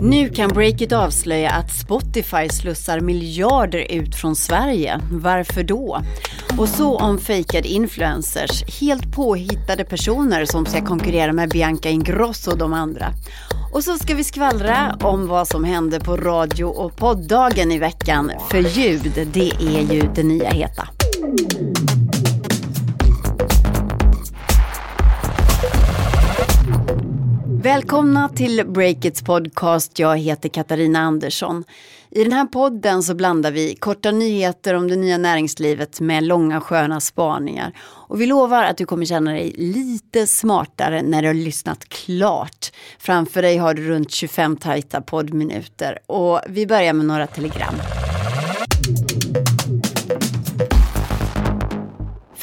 Nu kan Breakit avslöja att Spotify slussar miljarder ut från Sverige. Varför då? Och så om fejkade influencers, helt påhittade personer som ska konkurrera med Bianca Ingrosso och de andra. Och så ska vi skvallra om vad som hände på radio och poddagen i veckan. För ljud, det är ju det nya heta. Välkomna till Breakits podcast. Jag heter Katarina Andersson. I den här podden så blandar vi korta nyheter om det nya näringslivet med långa sköna spaningar. Och vi lovar att du kommer känna dig lite smartare när du har lyssnat klart. Framför dig har du runt 25 tajta poddminuter. Och vi börjar med några telegram.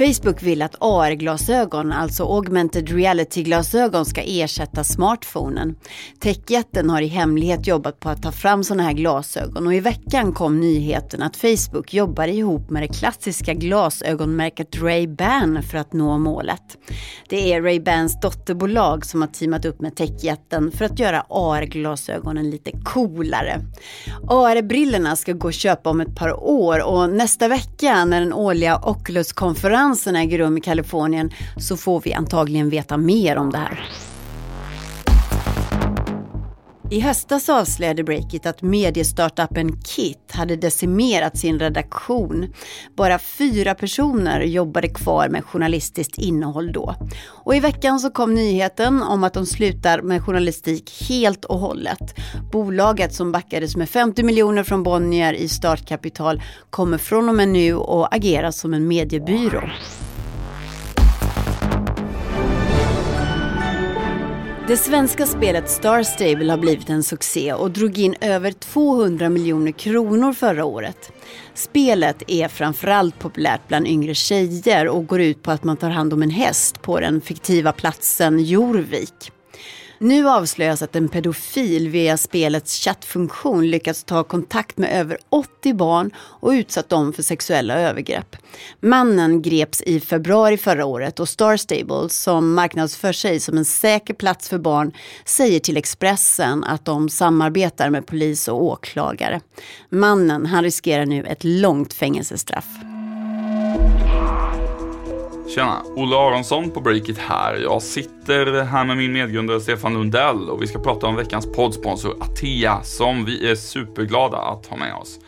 Facebook vill att AR-glasögon, alltså augmented reality-glasögon, ska ersätta smartphonen. Techjätten har i hemlighet jobbat på att ta fram sådana här glasögon och i veckan kom nyheten att Facebook jobbar ihop med det klassiska glasögonmärket Ray-Ban för att nå målet. Det är Ray-Bans dotterbolag som har teamat upp med techjätten för att göra AR-glasögonen lite coolare. AR-brillorna ska gå att köpa om ett par år och nästa vecka när den årliga Oculus-konferensen konferensen äger rum i Kalifornien så får vi antagligen veta mer om det här. I höstas avslöjade Breakit att mediestartupen Kit hade decimerat sin redaktion. Bara fyra personer jobbade kvar med journalistiskt innehåll då. Och i veckan så kom nyheten om att de slutar med journalistik helt och hållet. Bolaget som backades med 50 miljoner från Bonnier i startkapital kommer från och med nu att agera som en mediebyrå. Det svenska spelet Star Stable har blivit en succé och drog in över 200 miljoner kronor förra året. Spelet är framförallt populärt bland yngre tjejer och går ut på att man tar hand om en häst på den fiktiva platsen Jorvik. Nu avslöjas att en pedofil via spelets chattfunktion lyckats ta kontakt med över 80 barn och utsatt dem för sexuella övergrepp. Mannen greps i februari förra året och Star Stable, som marknadsför sig som en säker plats för barn, säger till Expressen att de samarbetar med polis och åklagare. Mannen, han riskerar nu ett långt fängelsestraff. Tjena! Olle Aronsson på Breakit här. Jag sitter här med min medgrundare Stefan Lundell och vi ska prata om veckans poddsponsor Atea som vi är superglada att ha med oss.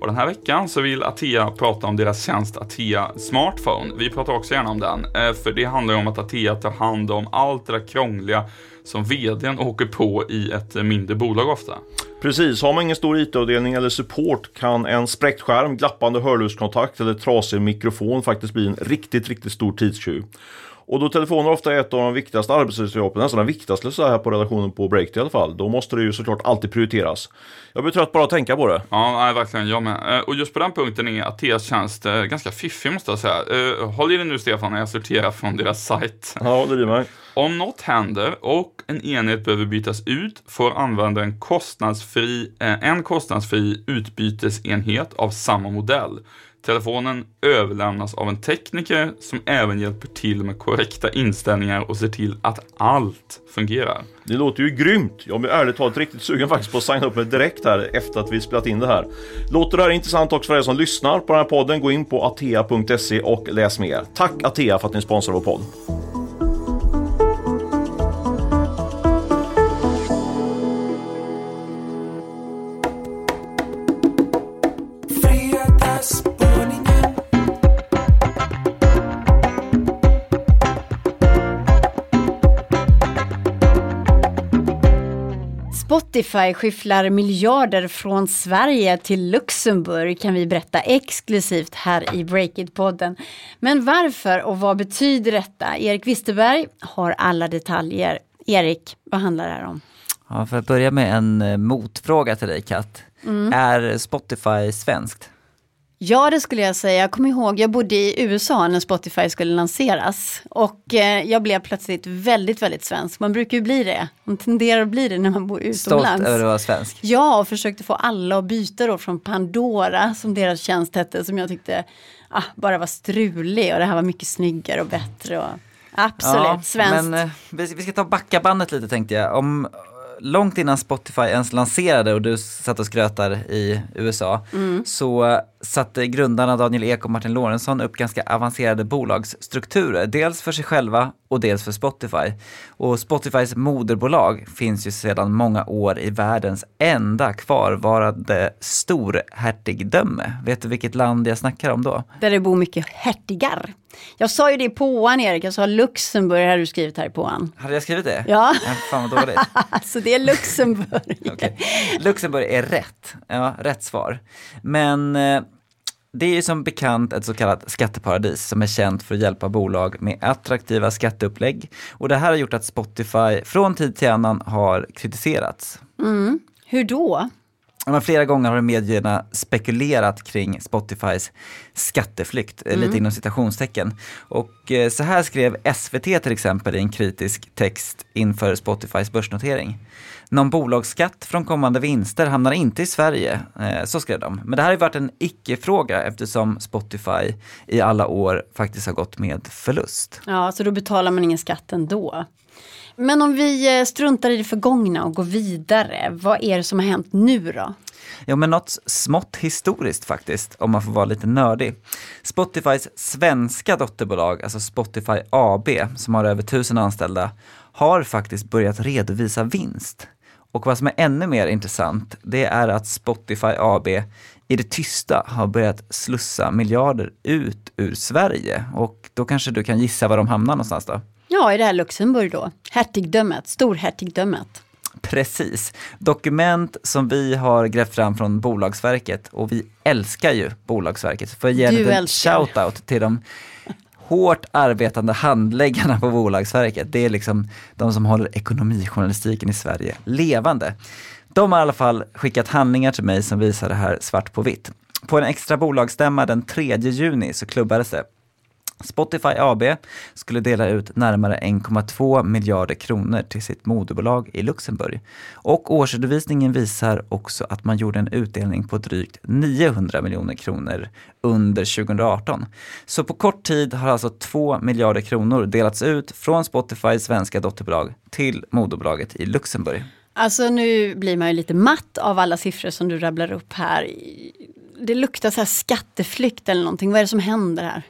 Och den här veckan så vill Atea prata om deras tjänst Atea Smartphone. Vi pratar också gärna om den, eh, för det handlar om att Atea tar hand om allt det där krångliga som vdn åker på i ett mindre bolag ofta. Precis, har man ingen stor IT-avdelning eller support kan en spräckt skärm, glappande hörlurskontakt eller trasig mikrofon faktiskt bli en riktigt, riktigt stor tidstjuv. Och då telefoner ofta är ett av de viktigaste arbetsredskapen, nästan den viktigaste så här på redaktionen på Break i alla fall, då måste det ju såklart alltid prioriteras. Jag blir trött bara att tänka på det. Ja, nej, verkligen, jag med. Eh, och just på den punkten är Ateas tjänst eh, ganska fiffig måste jag säga. Eh, håll i dig nu Stefan när jag sorterar från deras sajt. Ja, det blir mig. Om något händer och en enhet behöver bytas ut får användaren kostnadsfri, en kostnadsfri utbytesenhet av samma modell. Telefonen överlämnas av en tekniker som även hjälper till med korrekta inställningar och ser till att allt fungerar. Det låter ju grymt. Jag blir ärligt talat riktigt sugen faktiskt på att signa upp mig direkt här efter att vi spelat in det här. Låter det här intressant också för er som lyssnar på den här podden? Gå in på atea.se och läs mer. Tack Atea för att ni sponsrar vår podd. Spotify skyfflar miljarder från Sverige till Luxemburg kan vi berätta exklusivt här i Breakit-podden. Men varför och vad betyder detta? Erik Wisterberg har alla detaljer. Erik, vad handlar det här om? Ja, för att börja med en eh, motfråga till dig Kat. Mm. Är Spotify svenskt? Ja, det skulle jag säga. Jag kommer ihåg, jag bodde i USA när Spotify skulle lanseras. Och eh, jag blev plötsligt väldigt, väldigt svensk. Man brukar ju bli det. Man tenderar att bli det när man bor utomlands. Stolt över att vara svensk? Ja, och försökte få alla att byta då från Pandora, som deras tjänst hette, som jag tyckte ah, bara var strulig. Och det här var mycket snyggare och bättre. Och, absolut, ja, svenskt. Men eh, vi ska ta backa bandet lite tänkte jag. Om långt innan Spotify ens lanserade och du satt och skrötar i USA, så satte grundarna Daniel Ek och Martin Lorentzon upp ganska avancerade bolagsstrukturer. Dels för sig själva och dels för Spotify. Och Spotifys moderbolag finns ju sedan många år i världens enda kvarvarande storhertigdöme. Vet du vilket land jag snackar om då? Där det bor mycket hertigar. Jag sa ju det i påan Erik, jag sa Luxemburg har du skrivit här i påan. Hade jag skrivit det? Ja. ja fan vad dåligt. Alltså det är Luxemburg. Okej. Luxemburg är rätt. Ja, rätt svar. Men eh, det är ju som bekant ett så kallat skatteparadis som är känt för att hjälpa bolag med attraktiva skatteupplägg. Och det här har gjort att Spotify från tid till annan har kritiserats. Hur då? Men flera gånger har medierna spekulerat kring Spotifys skatteflykt, eh, lite inom citationstecken. Och eh, så här skrev SVT till exempel i en kritisk text inför Spotifys börsnotering. Någon bolagsskatt från kommande vinster hamnar inte i Sverige, eh, så skrev de. Men det här har varit en icke-fråga eftersom Spotify i alla år faktiskt har gått med förlust. Ja, så då betalar man ingen skatt ändå. Men om vi eh, struntar i det förgångna och går vidare, vad är det som har hänt nu då? Ja, men något smått historiskt faktiskt, om man får vara lite nördig. Spotifys svenska dotterbolag, alltså Spotify AB, som har över tusen anställda, har faktiskt börjat redovisa vinst. Och vad som är ännu mer intressant, det är att Spotify AB i det tysta har börjat slussa miljarder ut ur Sverige. Och då kanske du kan gissa var de hamnar någonstans då? Ja, i det här Luxemburg då. Hertigdömet, storhertigdömet. Precis. Dokument som vi har grävt fram från Bolagsverket och vi älskar ju Bolagsverket. För att ge en liten shout-out till de hårt arbetande handläggarna på Bolagsverket. Det är liksom de som håller ekonomijournalistiken i Sverige levande. De har i alla fall skickat handlingar till mig som visar det här svart på vitt. På en extra bolagsstämma den 3 juni så klubbades det. Spotify AB skulle dela ut närmare 1,2 miljarder kronor till sitt moderbolag i Luxemburg. Och årsredovisningen visar också att man gjorde en utdelning på drygt 900 miljoner kronor under 2018. Så på kort tid har alltså 2 miljarder kronor delats ut från Spotifys svenska dotterbolag till moderbolaget i Luxemburg. Alltså nu blir man ju lite matt av alla siffror som du rabblar upp här. Det luktar så här skatteflykt eller någonting. Vad är det som händer här?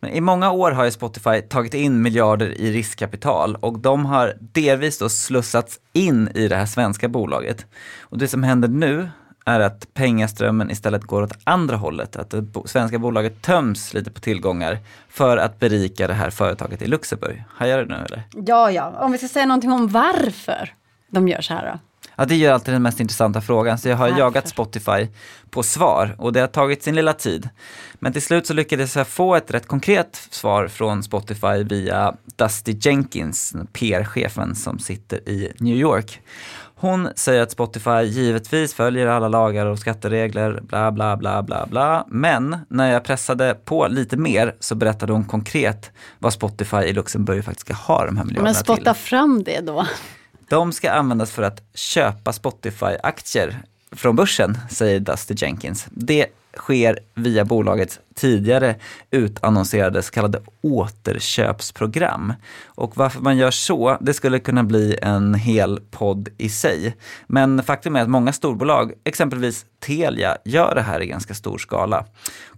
Men I många år har ju Spotify tagit in miljarder i riskkapital och de har delvis då slussats in i det här svenska bolaget. Och det som händer nu är att pengaströmmen istället går åt andra hållet, att det svenska bolaget töms lite på tillgångar för att berika det här företaget i Luxemburg. Hajar du nu eller? Ja, ja, om vi ska säga någonting om varför de gör så här då. Ja, det är ju alltid den mest intressanta frågan, så jag har Varför? jagat Spotify på svar och det har tagit sin lilla tid. Men till slut så lyckades jag få ett rätt konkret svar från Spotify via Dusty Jenkins, PR-chefen som sitter i New York. Hon säger att Spotify givetvis följer alla lagar och skatteregler, bla bla bla bla bla. Men när jag pressade på lite mer så berättade hon konkret vad Spotify i Luxemburg faktiskt ska ha de här miljarderna Men till. spotta fram det då. De ska användas för att köpa Spotify-aktier från börsen, säger Dusty Jenkins. Det sker via bolagets tidigare utannonserade så kallade återköpsprogram. Och varför man gör så, det skulle kunna bli en hel podd i sig. Men faktum är att många storbolag, exempelvis Telia, gör det här i ganska stor skala.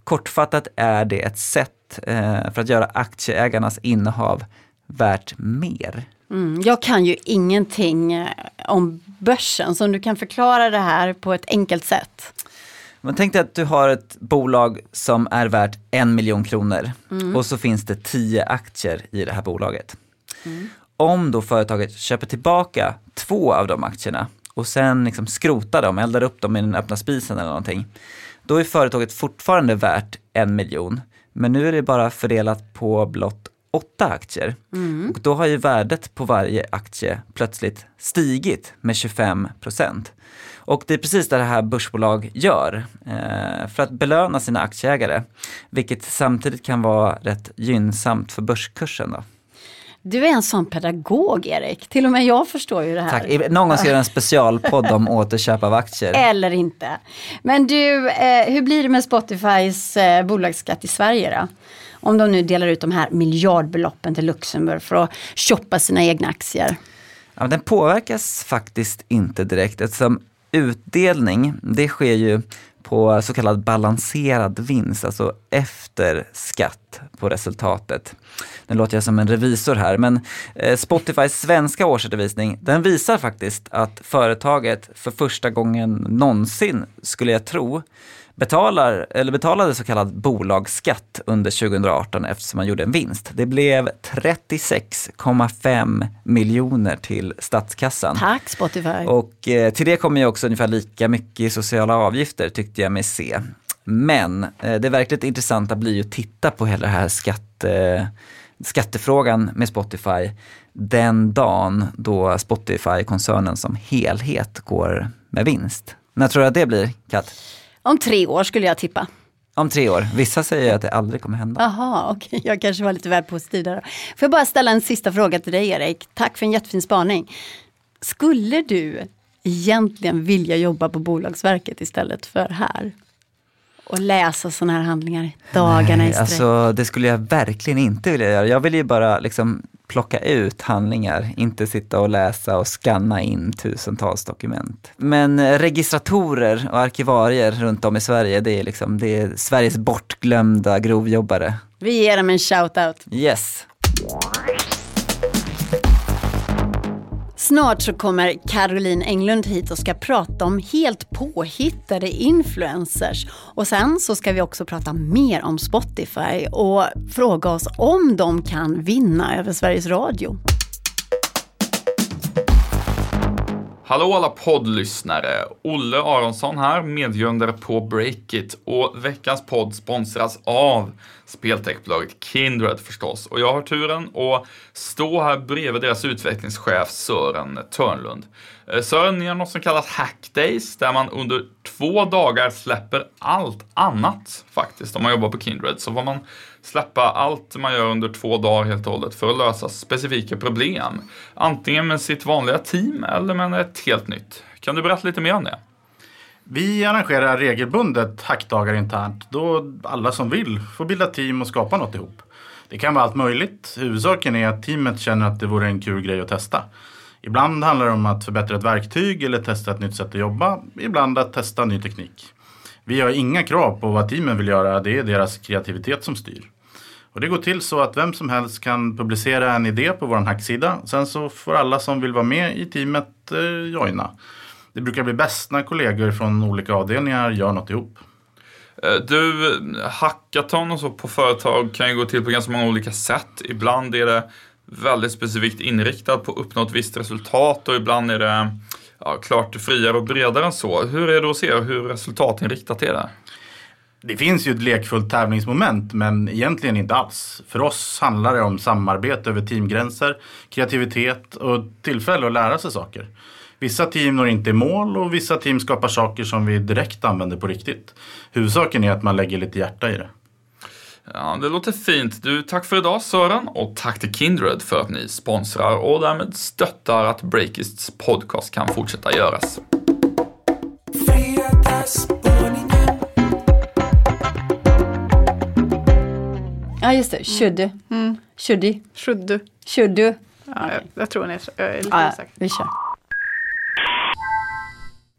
Kortfattat är det ett sätt eh, för att göra aktieägarnas innehav värt mer. Mm, jag kan ju ingenting eh, om börsen, så om du kan förklara det här på ett enkelt sätt. Men tänk dig att du har ett bolag som är värt en miljon kronor och så finns det tio aktier i det här bolaget. Om då företaget köper tillbaka två av de aktierna och sen liksom skrotar dem, eldar upp dem i den öppna spisen eller någonting. Då är företaget fortfarande värt en miljon, men nu är det bara fördelat på blott åtta aktier. Och då har ju värdet på varje aktie plötsligt stigit med 25 procent. Och det är precis det här börsbolag gör eh, för att belöna sina aktieägare, vilket samtidigt kan vara rätt gynnsamt för börskursen. Då. Du är en sån pedagog Erik, till och med jag förstår ju det här. Tack. Någon gång ska jag göra en specialpodd om återköp av aktier. Eller inte. Men du, eh, hur blir det med Spotifys eh, bolagsskatt i Sverige då? Om de nu delar ut de här miljardbeloppen till Luxemburg för att shoppa sina egna aktier. Ja, den påverkas faktiskt inte direkt eftersom utdelning, det sker ju på så kallad balanserad vinst, alltså efter skatt på resultatet. Nu låter jag som en revisor här, men eh, Spotifys svenska årsredovisning, den visar faktiskt att företaget för första gången någonsin, skulle jag tro, betalar, eller betalade så kallad bolagsskatt under 2018 eftersom man gjorde en vinst. Det blev 36,5 miljoner till statskassan. Tack Spotify. Och eh, till det kommer ju också ungefär lika mycket i sociala avgifter tyckte jag mig se. Men eh, det verkligt intressanta blir ju att titta på hela det här skatte, skattefrågan med Spotify den dagen då Spotify-koncernen som helhet går med vinst. När tror du att det blir, Kat? Om tre år skulle jag tippa. Om tre år. Vissa säger att det aldrig kommer hända. Jaha, okej. Jag kanske var lite väl positiv där. Får jag bara ställa en sista fråga till dig Erik. Tack för en jättefin spaning. Skulle du egentligen vilja jobba på Bolagsverket istället för här? Och läsa sådana här handlingar dagarna i sträck? Alltså det skulle jag verkligen inte vilja göra. Jag vill ju bara liksom plocka ut handlingar, inte sitta och läsa och scanna in tusentals dokument. Men registratorer och arkivarier runt om i Sverige, det är, liksom, det är Sveriges bortglömda grovjobbare. Vi ger dem en shout-out. Yes. Snart så kommer Caroline Englund hit och ska prata om helt påhittade influencers. Och sen så ska vi också prata mer om Spotify och fråga oss om de kan vinna över Sveriges Radio. Hallå alla poddlyssnare! Olle Aronsson här, medgrundare på Breakit och veckans podd sponsras av speltechbolaget Kindred förstås. Och jag har turen att stå här bredvid deras utvecklingschef Sören Törnlund. Eh, Sören, Sören gör något som kallas Hackdays där man under två dagar släpper allt annat faktiskt. Om man jobbar på Kindred så får man släppa allt man gör under två dagar helt och hållet för att lösa specifika problem. Antingen med sitt vanliga team eller med ett helt nytt. Kan du berätta lite mer om det? Vi arrangerar regelbundet hackdagar internt då alla som vill får bilda team och skapa något ihop. Det kan vara allt möjligt. Huvudsaken är att teamet känner att det vore en kul grej att testa. Ibland handlar det om att förbättra ett verktyg eller testa ett nytt sätt att jobba. Ibland att testa ny teknik. Vi har inga krav på vad teamen vill göra, det är deras kreativitet som styr. Och det går till så att vem som helst kan publicera en idé på vår hacksida. Sen så får alla som vill vara med i teamet eh, joina. Det brukar bli bäst när kollegor från olika avdelningar gör något ihop. Eh, du, hackathon och så på företag kan ju gå till på ganska många olika sätt. Ibland är det väldigt specifikt inriktat på att uppnå ett visst resultat och ibland är det ja, klart friare och bredare än så. Hur är det att se hur resultatinriktat är det? Det finns ju ett lekfullt tävlingsmoment men egentligen inte alls. För oss handlar det om samarbete över teamgränser, kreativitet och tillfälle att lära sig saker. Vissa team når inte i mål och vissa team skapar saker som vi direkt använder på riktigt. Huvudsaken är att man lägger lite hjärta i det. Ja, det låter fint. Du, tack för idag Sören och tack till Kindred för att ni sponsrar och därmed stöttar att Breakists podcast kan fortsätta göras. Ja just det, should. Mm. Should. Should du? Should. Ja, jag, jag tror ni är, jag är lite Ja, osäker. vi kör.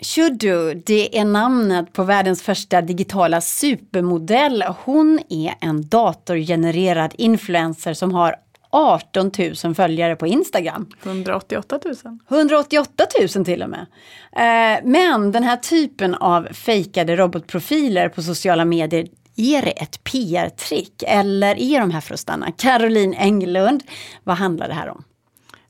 Shudu, det är namnet på världens första digitala supermodell. Hon är en datorgenererad influencer som har 18 000 följare på Instagram. 188 000. 188 000 till och med. Eh, men den här typen av fejkade robotprofiler på sociala medier är det ett PR-trick eller är de här för att stanna? Caroline Englund, vad handlar det här om?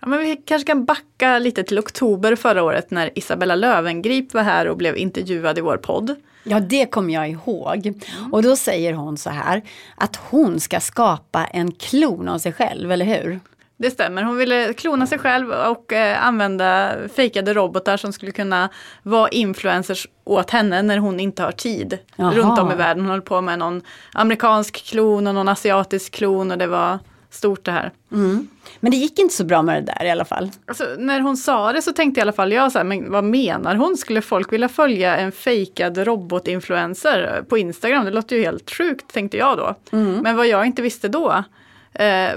Ja, men vi kanske kan backa lite till oktober förra året när Isabella Lövengrip var här och blev intervjuad i vår podd. Ja, det kommer jag ihåg. Och då säger hon så här att hon ska skapa en klon av sig själv, eller hur? Det stämmer, hon ville klona sig själv och eh, använda fejkade robotar som skulle kunna vara influencers åt henne när hon inte har tid. Jaha. Runt om i världen. Hon höll på med någon amerikansk klon och någon asiatisk klon och det var stort det här. Men det gick inte så bra med det där i alla fall. Alltså, när hon sa det så tänkte i alla fall jag så här, men vad menar hon? Skulle folk vilja följa en fejkad robotinfluencer på Instagram? Det låter ju helt sjukt tänkte jag då. Men vad jag inte visste då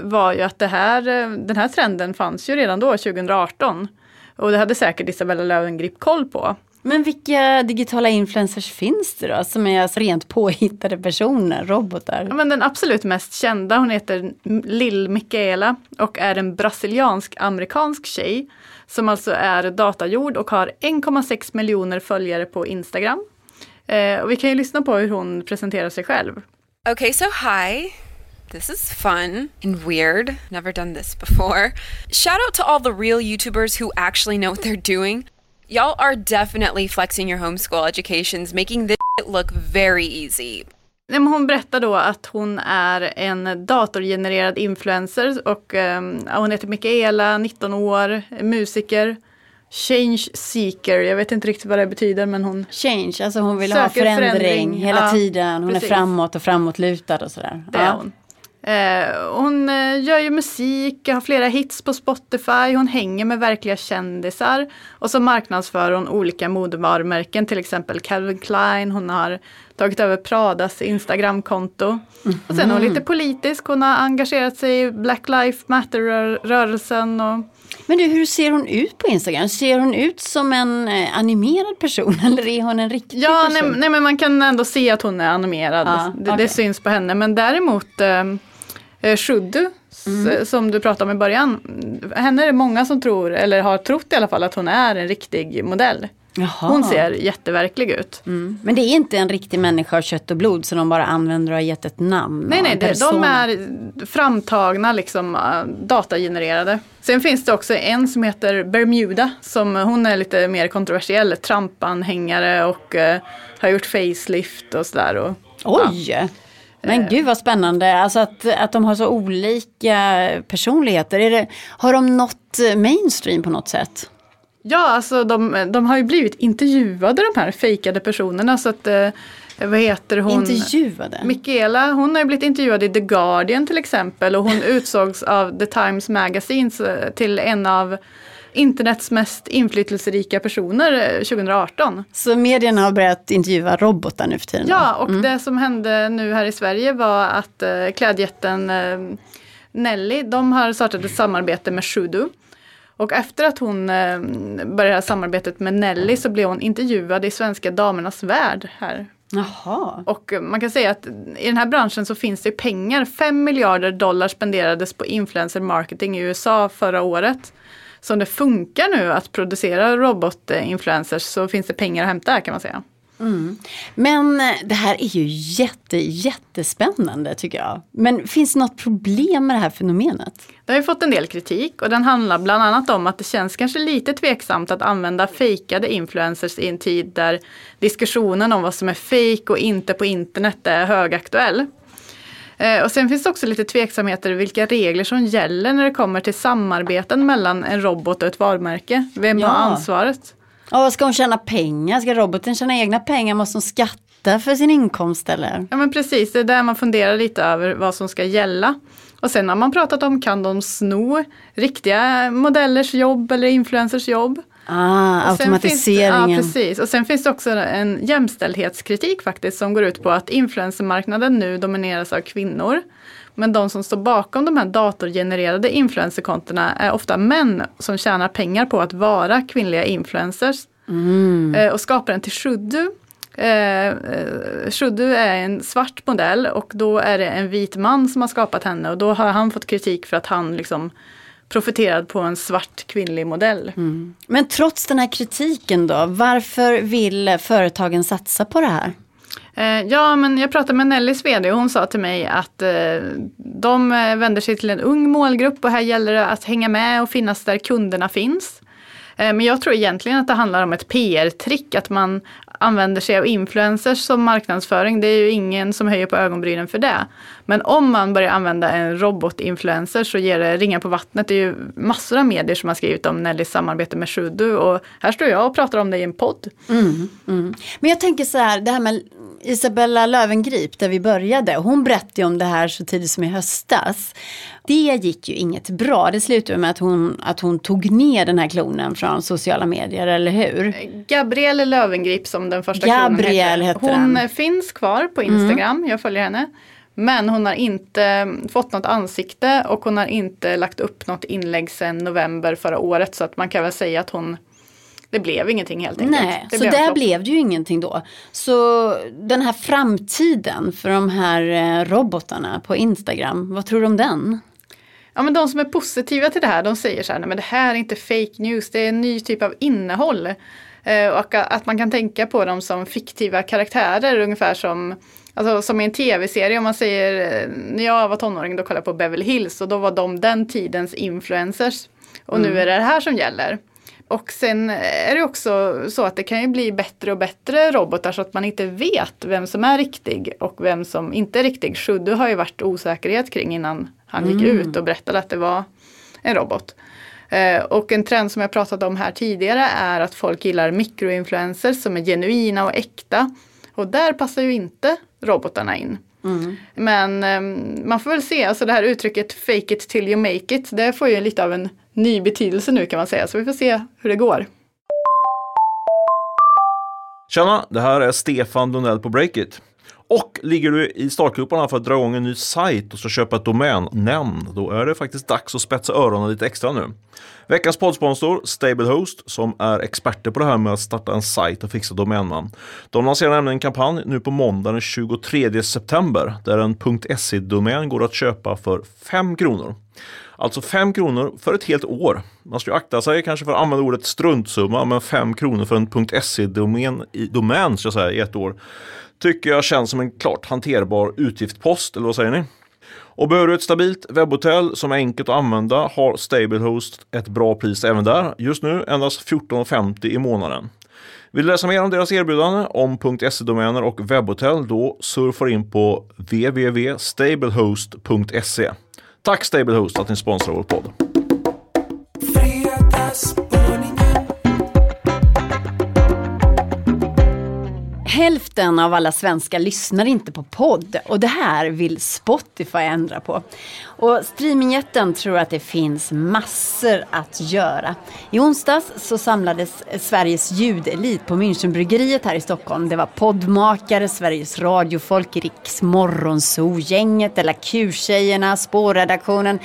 var ju att det här, eh, den här trenden fanns ju redan då, 2018. Och det hade säkert Isabella Löwengrip koll på. Men vilka digitala influencers finns det då som är alltså rent påhittade personer, robotar? Ja, men den absolut mest kända, hon heter Lill Michaela och är en brasiliansk-amerikansk tjej som alltså är datagjord och har 1,6 miljoner följare på Instagram. Eh, och vi kan ju lyssna på hur hon presenterar sig själv. Okay, so hi. This is fun and weird. Never done this before. Shout out to all the real YouTubers who actually know what they're doing. Y'all are definitely flexing your homeschool educations, making this look very easy. Hon berättar då att hon är en datorgenererad influencer och eh, hon heter Michaela, 19 år, musiker. Change seeker, jag vet inte riktigt vad det betyder men hon Change, alltså hon vill ha förändring, förändring, hela ja, tiden. Hon precis. är framåt och framåtlutad och sådär. Det är hon. Eh, hon eh, gör ju musik, har flera hits på Spotify, hon hänger med verkliga kändisar. Och så marknadsför hon olika modevarumärken, till exempel Calvin Klein, hon har tagit över Pradas Instagramkonto. Och sen är hon lite politisk, hon har engagerat sig i Black Lives Matter-rörelsen. Och, Men du, hur ser hon ut på Instagram? Ser hon ut som en eh, animerad person eller är hon en riktig ja, nej, person? nej, men man kan ändå se att hon är animerad. Ja, det, okej. det syns på henne. Men däremot eh, Shuddu, s- Mm. som du pratade om i början. Henne är det många som tror, eller har trott i alla fall, att hon är en riktig modell. Jaha. Hon ser jätteverklig ut. Mm. Men det är inte en riktig människa av kött och blod som de bara använder och har gett ett namn? Nej, nej, det, de är framtagna, liksom äh, datagenererade. Sen finns det också en som heter Bermuda, som hon är lite mer kontroversiell, Trump-anhängare och eh, har gjort facelift och sådär. Och, Oj! Men gud vad spännande, alltså att, att de har så olika personligheter. Det, har de nått mainstream på något sätt? Ja, alltså de, de har ju blivit intervjuade de här fejkade personerna så att eh, vad heter hon? Intervjuade? Mikaela, hon har ju blivit intervjuad i The Guardian till exempel och hon utsågs av The Times Magazine till en av internets mest inflytelserika personer eh, 2018. Så medierna har börjat intervjua robotar nu för tiden? Ja, och det som hände nu här i Sverige var att eh, klädjätten eh, Nelly, de har startat ett samarbete med Shudu. Och efter att hon eh, började samarbetet med Nelly så blev hon intervjuad i Svenska Damernas Värld här. Jaha. Och eh, man kan säga att i den här branschen så finns det pengar. 5 miljarder dollar spenderades på influencer marketing i USA förra året. Så om det funkar nu att producera robotinfluencers så finns det pengar att hämta här kan man säga. Men eh, det här är ju jätte, jättespännande tycker jag. Men finns det något problem med det här fenomenet? Det har ju fått en del kritik och den handlar bland annat om att det känns kanske lite tveksamt att använda fejkade influencers i en tid där diskussionen om vad som är fejk och inte på internet är högaktuell. Eh, Och sen finns det också lite tveksamheter vilka regler som gäller när det kommer till samarbeten mellan en robot och ett varumärke. Vem Ja. har ansvaret? Ja, ska hon tjäna pengar? Ska roboten tjäna egna pengar? Måste hon skatta för sin inkomst eller? Ja men precis, det är där man funderar lite över vad som ska gälla. Och sen har man pratat om, kan de sno riktiga modellers jobb eller influencers jobb? Ah, automatiseringen. ja, precis. Och sen finns det också en jämställdhetskritik faktiskt som går ut på att influencermarknaden nu domineras av kvinnor. Men de som står bakom de här datorgenererade influencerkontona är ofta män som tjänar pengar på att vara kvinnliga influencers. Eh, och skaparen till Shuddu Eh, eh, Shuddu är en svart modell och då är det en vit man som har skapat henne och då har han fått kritik för att han liksom profiterad på en svart kvinnlig modell. Men trots den här kritiken då, varför vill företagen satsa på det här? Eh, ja, men jag pratade med Nellys vd och hon sa till mig att eh, de eh, vänder sig till en ung målgrupp och här gäller det att hänga med och finnas där kunderna finns. Men jag tror egentligen att det handlar om ett PR-trick, att man använder sig av influencers som marknadsföring. Det är ju ingen som höjer på ögonbrynen för det. Men om man börjar använda en robotinfluencer så ger det ringar på vattnet. Det är ju massor av medier som har skrivit om Nellys samarbete med Shudu och här står jag och pratar om det i en podd. Mm, mm. Men jag tänker så här, det här med Isabella Lövengrip där vi började, hon berättade ju om det här så tidigt som i höstas. Det gick ju inget bra, det slutade med att hon, att hon tog ner den här klonen från sociala medier, eller hur? Gabrielle Lövengrip som den första Gabrielle klonen heter Hon den. Mm. finns kvar på Instagram, jag följer henne. Men hon har inte fått något ansikte och hon har inte lagt upp något inlägg sedan november förra året. Så att man kan väl säga att hon det blev ingenting helt enkelt. Nej, det så blev där blev det ju ingenting då. Så den här framtiden för de här eh, robotarna på Instagram, vad tror du om den? Ja men de som är positiva till det här de säger så här, nej men det här är inte fake news, det är en ny typ av innehåll. Eh, och att man kan tänka på dem som fiktiva karaktärer ungefär som Alltså som i en tv-serie om man säger, eh, när jag var tonåring då kollade jag på Beverly Hills och då var de den tidens influencers. Och nu är det det här som gäller. Och sen är det också så att det kan ju bli bättre och bättre robotar så att man inte vet vem som är riktig och vem som inte är riktig. Shuddu har ju varit osäkerhet kring innan han gick ut och berättade att det var en robot. Eh, och en trend som jag pratat om här tidigare är att folk gillar mikroinfluencers som är genuina och äkta. Och där passar ju inte robotarna in. Men ehm, man får väl se, alltså det här uttrycket fake it till you make it, det får ju lite av en ny betydelse nu kan man säga. Så vi får se hur det går. Tjena, det här är Stefan Lundell på Breakit. Och ligger du i startgroparna för att dra igång en ny sajt och så köpa ett domännamn, då är det faktiskt dags att spetsa öronen lite extra nu. Veckans poddsponsor, Stablehost, som är experter på det här med att starta en sajt och fixa domännamn. De lanserar nämligen en kampanj nu på måndag den 23 september, där en .se-domän går att köpa för 5 kronor. Alltså 5 kronor för ett helt år. Man ska ju akta sig kanske för att använda ordet struntsumma, men 5 kronor för en .se-domän i, domän, ska jag säga, i ett år tycker jag känns som en klart hanterbar utgiftspost, eller vad säger ni? Och behöver du ett stabilt webbhotell som är enkelt att använda har Stablehost ett bra pris även där. Just nu endast 14,50 i månaden. Vill du läsa mer om deras erbjudande om .se-domäner och webbhotell då surfar in på www.stablehost.se. Tack Stablehost att ni sponsrar vår podd. Hälften av alla svenskar lyssnar inte på podd och det här vill Spotify ändra på. Och streamingjätten tror att det finns massor att göra. I onsdags så samlades Sveriges ljudelit på Münchenbryggeriet här i Stockholm. Det var poddmakare, Sveriges radiofolk, Riks Morgonzoo, gänget, eller Q-tjejerna, spårredaktionen.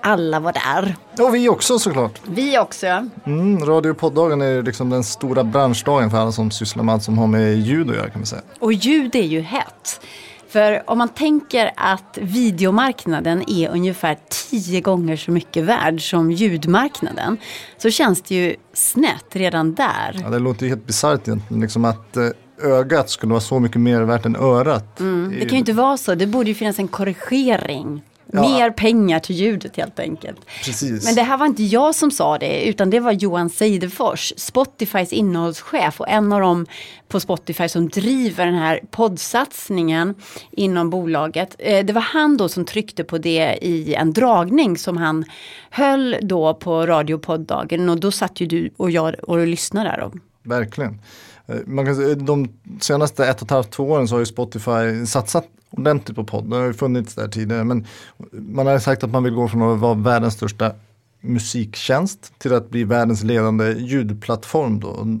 Alla var där. Och vi också såklart. Vi också. Mm, radio och poddagen är liksom den stora branschdagen för alla som sysslar med allt som har med ljud att göra kan man säga. Och ljud är ju hett. För om man tänker att videomarknaden är ungefär tio gånger så mycket värd som ljudmarknaden så känns det ju snett redan där. Ja, det låter ju helt bisarrt egentligen, liksom att eh, ögat skulle vara så mycket mer värt än örat. Mm, Det kan ju inte vara så. Det borde ju finnas en korrigering. Ja. Mer pengar till ljudet helt enkelt. Precis. Men det här var inte jag som sa det utan det var Johan Seidefors, Spotifys innehållschef och en av dem på Spotify som driver den här poddsatsningen inom bolaget. Eh, Det var han då som tryckte på det i en dragning som han höll då på radiopoddagen och då satt ju du och jag och lyssnade där. då. Verkligen. Eh, Man kan, de senaste ett och ett halvt, två åren så har ju Spotify satsat ordentligt på podd. Det har ju funnits där tidigare. Men man har sagt att man vill gå från att vara världens största musiktjänst till att bli världens ledande ljudplattform. Då.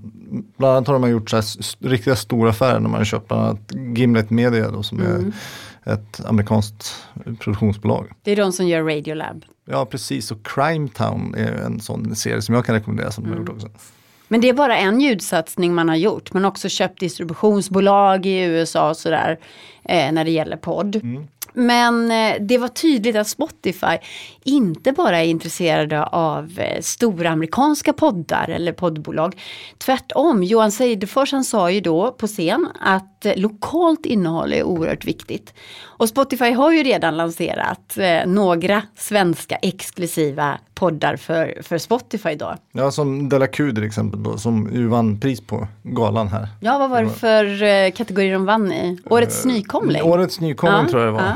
Bland annat har man gjort så här riktiga stora affärer när man köpt bland annat Gimlet Media då, som är ett amerikanskt produktionsbolag. Det är de som gör Radiolab. Ja precis och Crime Town är en sån serie som jag kan rekommendera som de har gjort också. Men det är bara en ljudsatsning man har gjort. Man har också köpt distributionsbolag i USA och sådär. Eh, när det gäller podd. Mm. Men eh, det var tydligt att Spotify inte bara är intresserade av eh, stora amerikanska poddar eller poddbolag. Tvärtom, Johan Seidefors han sa ju då på scen att eh, lokalt innehåll är oerhört viktigt. Och Spotify har ju redan lanserat några svenska exklusiva poddar för, för Spotify då. Ja som Della Q till exempel då, som ju vann pris på galan här. Ja, vad var det för kategori de vann i? Årets nykomling? Årets nykomling tror jag det var.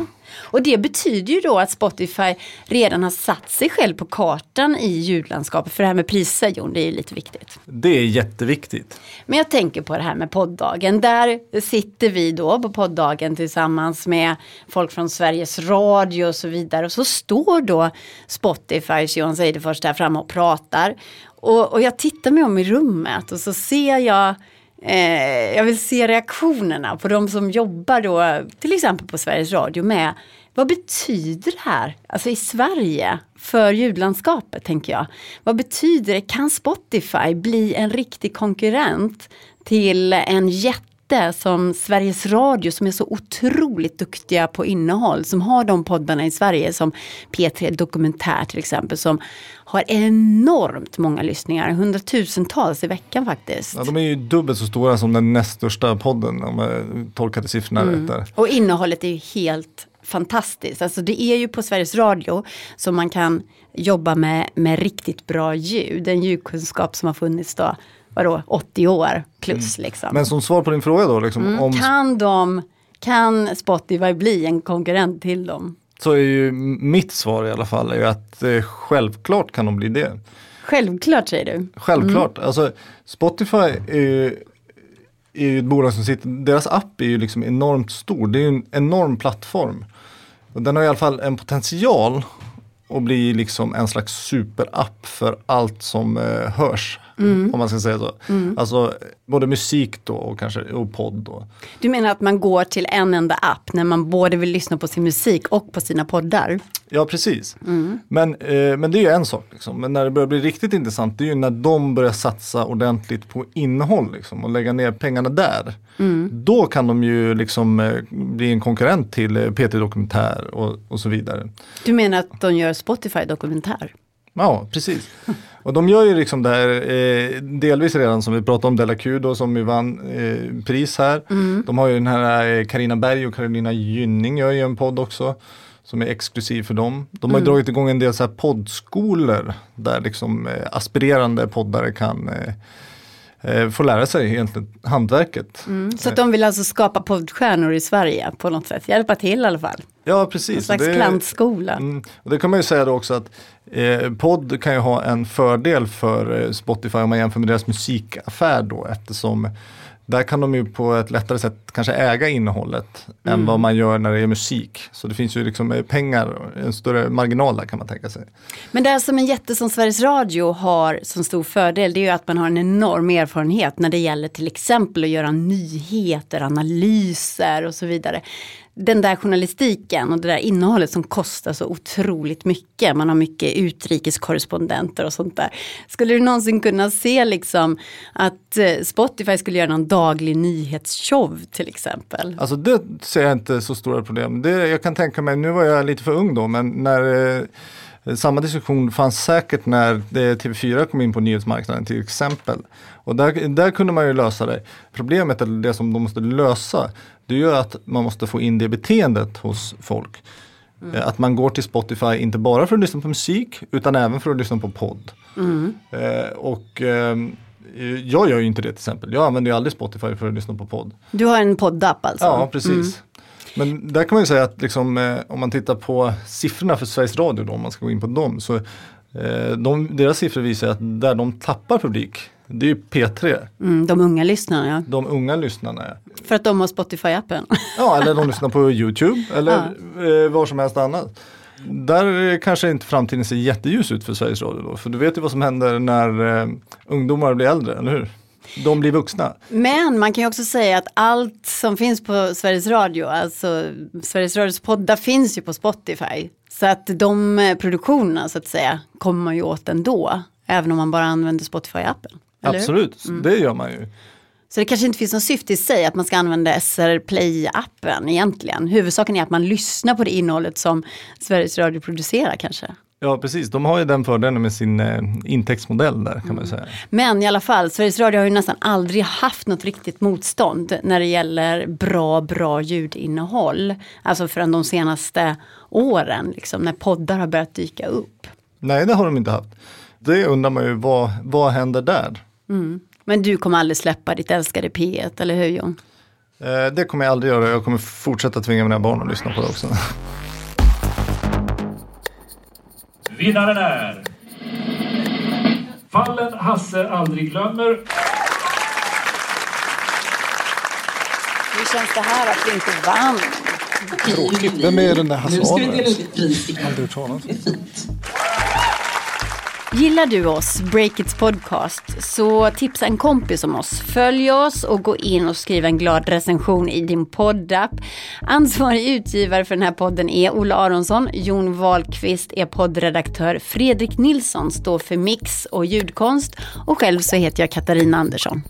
Och det betyder ju då att Spotify redan har satt sig själv på kartan i ljudlandskapet. För det här med priser, Jon, det är ju lite viktigt. Det är jätteviktigt. Men jag tänker på det här med poddagen. Där sitter vi då på poddagen tillsammans med folk från Sveriges Radio och så vidare. Och så står då Spotifys Johan Seidefors där framme och pratar. Och, och jag tittar mig om i rummet och så ser jag eh, jag vill se reaktionerna på de som jobbar då, till exempel på Sveriges Radio med vad betyder det här, alltså i Sverige, för ljudlandskapet tänker jag. Vad betyder det, kan Spotify bli en riktig konkurrent till en jätte som Sveriges Radio som är så otroligt duktiga på innehåll, som har de poddarna i Sverige som P3 Dokumentär till exempel, som har enormt många lyssningar, hundratusentals i veckan faktiskt. Ja, de är ju dubbelt så stora som den näst största podden om jag tolkade siffrorna Mm. rätt där. Och innehållet är ju helt fantastiskt. Alltså det är ju på Sveriges Radio som man kan jobba med, med riktigt bra ljud. En ljudkunskap som har funnits då, vadå, 80 år plus liksom. Men som svar på din fråga då, liksom, Mm. om, Kan de, kan Spotify bli en konkurrent till dem? så är ju mitt svar i alla fall är ju att eh, självklart kan de bli det. Självklart säger du. Självklart. Alltså, Spotify är ju, är ju ett bolag som sitter, deras app är ju liksom enormt stor. Det är ju en enorm plattform. Och den har i alla fall en potential att bli liksom en slags superapp för allt som eh, hörs. Om man ska säga så. Alltså både musik då och kanske och podd då. Du menar att man går till en enda app när man både vill lyssna på sin musik och på sina poddar? Ja precis. Men, eh, men det är ju en sak. Liksom. Men när det börjar bli riktigt intressant det är ju när de börjar satsa ordentligt på innehåll liksom, och lägga ner pengarna där. Då kan de ju liksom eh, bli en konkurrent till eh, PT Dokumentär och, och så vidare. Du menar att de gör Spotify dokumentär? Ja, precis. Och de gör ju liksom det här eh, delvis redan som vi pratade om Della Q då som ju vann eh, pris här. De har ju den här Karina Berg och Carolina Gynning gör ju en podd också. Som är exklusiv för dem. De har ju dragit igång en del så här poddskolor där liksom eh, aspirerande poddare kan eh, eh, få lära sig egentligen hantverket. Så att de vill alltså skapa poddstjärnor i Sverige på något sätt, hjälpa till i alla fall. Ja, precis. En slags Det- plantskola. Mm, och det kan man ju säga då också att eh, podd kan ju ha en fördel för eh, Spotify om man jämför med deras musikaffär då eftersom där kan de ju på ett lättare sätt kanske äga innehållet än vad man gör när det är musik. Så det finns ju liksom eh, pengar, en större marginal där kan man tänka sig. Men det som en jätte som Sveriges Radio har som stor fördel det är ju att man har en enorm erfarenhet när det gäller till exempel att göra nyheter, analyser och så vidare. Den där journalistiken och det där innehållet som kostar så otroligt mycket. Man har mycket utrikeskorrespondenter och sånt där. Skulle du någonsin kunna se liksom att eh, Spotify skulle göra någon daglig nyhetsshow till exempel? Alltså det ser jag inte så stora problem. Det, jag kan tänka mig, nu var jag lite för ung då, men när eh, samma diskussion fanns säkert när eh, TV4 kom in på nyhetsmarknaden till exempel. Och där, där kunde man ju lösa det. Problemet, eller det som de måste lösa, det är ju att man måste få in det beteendet hos folk. Eh, Att man går till Spotify inte bara för att lyssna på musik utan även för att lyssna på podd. Eh, och ehm, jag gör ju inte det till exempel. Jag använder ju aldrig Spotify för att lyssna på podd. Du har en poddapp alltså? Ja, precis. Men där kan man ju säga att liksom, eh, om man tittar på siffrorna för Sveriges Radio, då, om man ska gå in på dem, så eh, de, deras siffror visar att där de tappar publik, det är ju P3, Mm, de unga lyssnarna ja. de unga lyssnarna. För att de har Spotify-appen. Ja, eller de lyssnar på YouTube eller eh, var som helst annat. Där kanske inte framtiden ser jätteljus ut för Sveriges Radio då, för du vet ju vad som händer när eh, ungdomar blir äldre, eller hur? De blir vuxna. Men man kan ju också säga att allt som finns på Sveriges Radio, alltså Sveriges Radios poddar finns ju på Spotify. Så att de eh, produktionerna så att säga kommer man ju åt ändå. Även om man bara använder Spotify-appen. Absolut, det gör man ju. Så det kanske inte finns något syfte i sig att man ska använda SR Play-appen egentligen. Huvudsaken är att man lyssnar på det innehållet som Sveriges Radio producerar kanske. Ja precis, de har ju den fördelen med sin eh, intäktsmodell där kan man ju säga. Men i alla fall, Sveriges Radio har ju nästan aldrig haft något riktigt motstånd när det gäller bra, bra ljudinnehåll. Alltså förrän de senaste åren, liksom, när poddar har börjat dyka upp. Nej det har de inte haft. Det undrar man ju, vad, vad händer där? Men du kommer aldrig släppa ditt älskade P1, eller hur Jon? Eh, det kommer jag aldrig göra, jag kommer fortsätta tvinga mina barn att lyssna på det också. Vinnaren är Fallen Hasse aldrig glömmer. Hur känns det här att vi inte vann? Vem är den där Hasse Nu ska vi dela Aro? ut ett pris ikväll. Aldrig hört talas om. Det är fint. Gillar du oss, Breakits podcast, så tipsa en kompis om oss. Följ oss och gå in och skriv en glad recension i din poddapp. Ansvarig utgivare för den här podden är Ola Aronsson. Jon Wahlqvist är poddredaktör. Fredrik Nilsson står för mix och ljudkonst. Och själv så heter jag Katarina Andersson.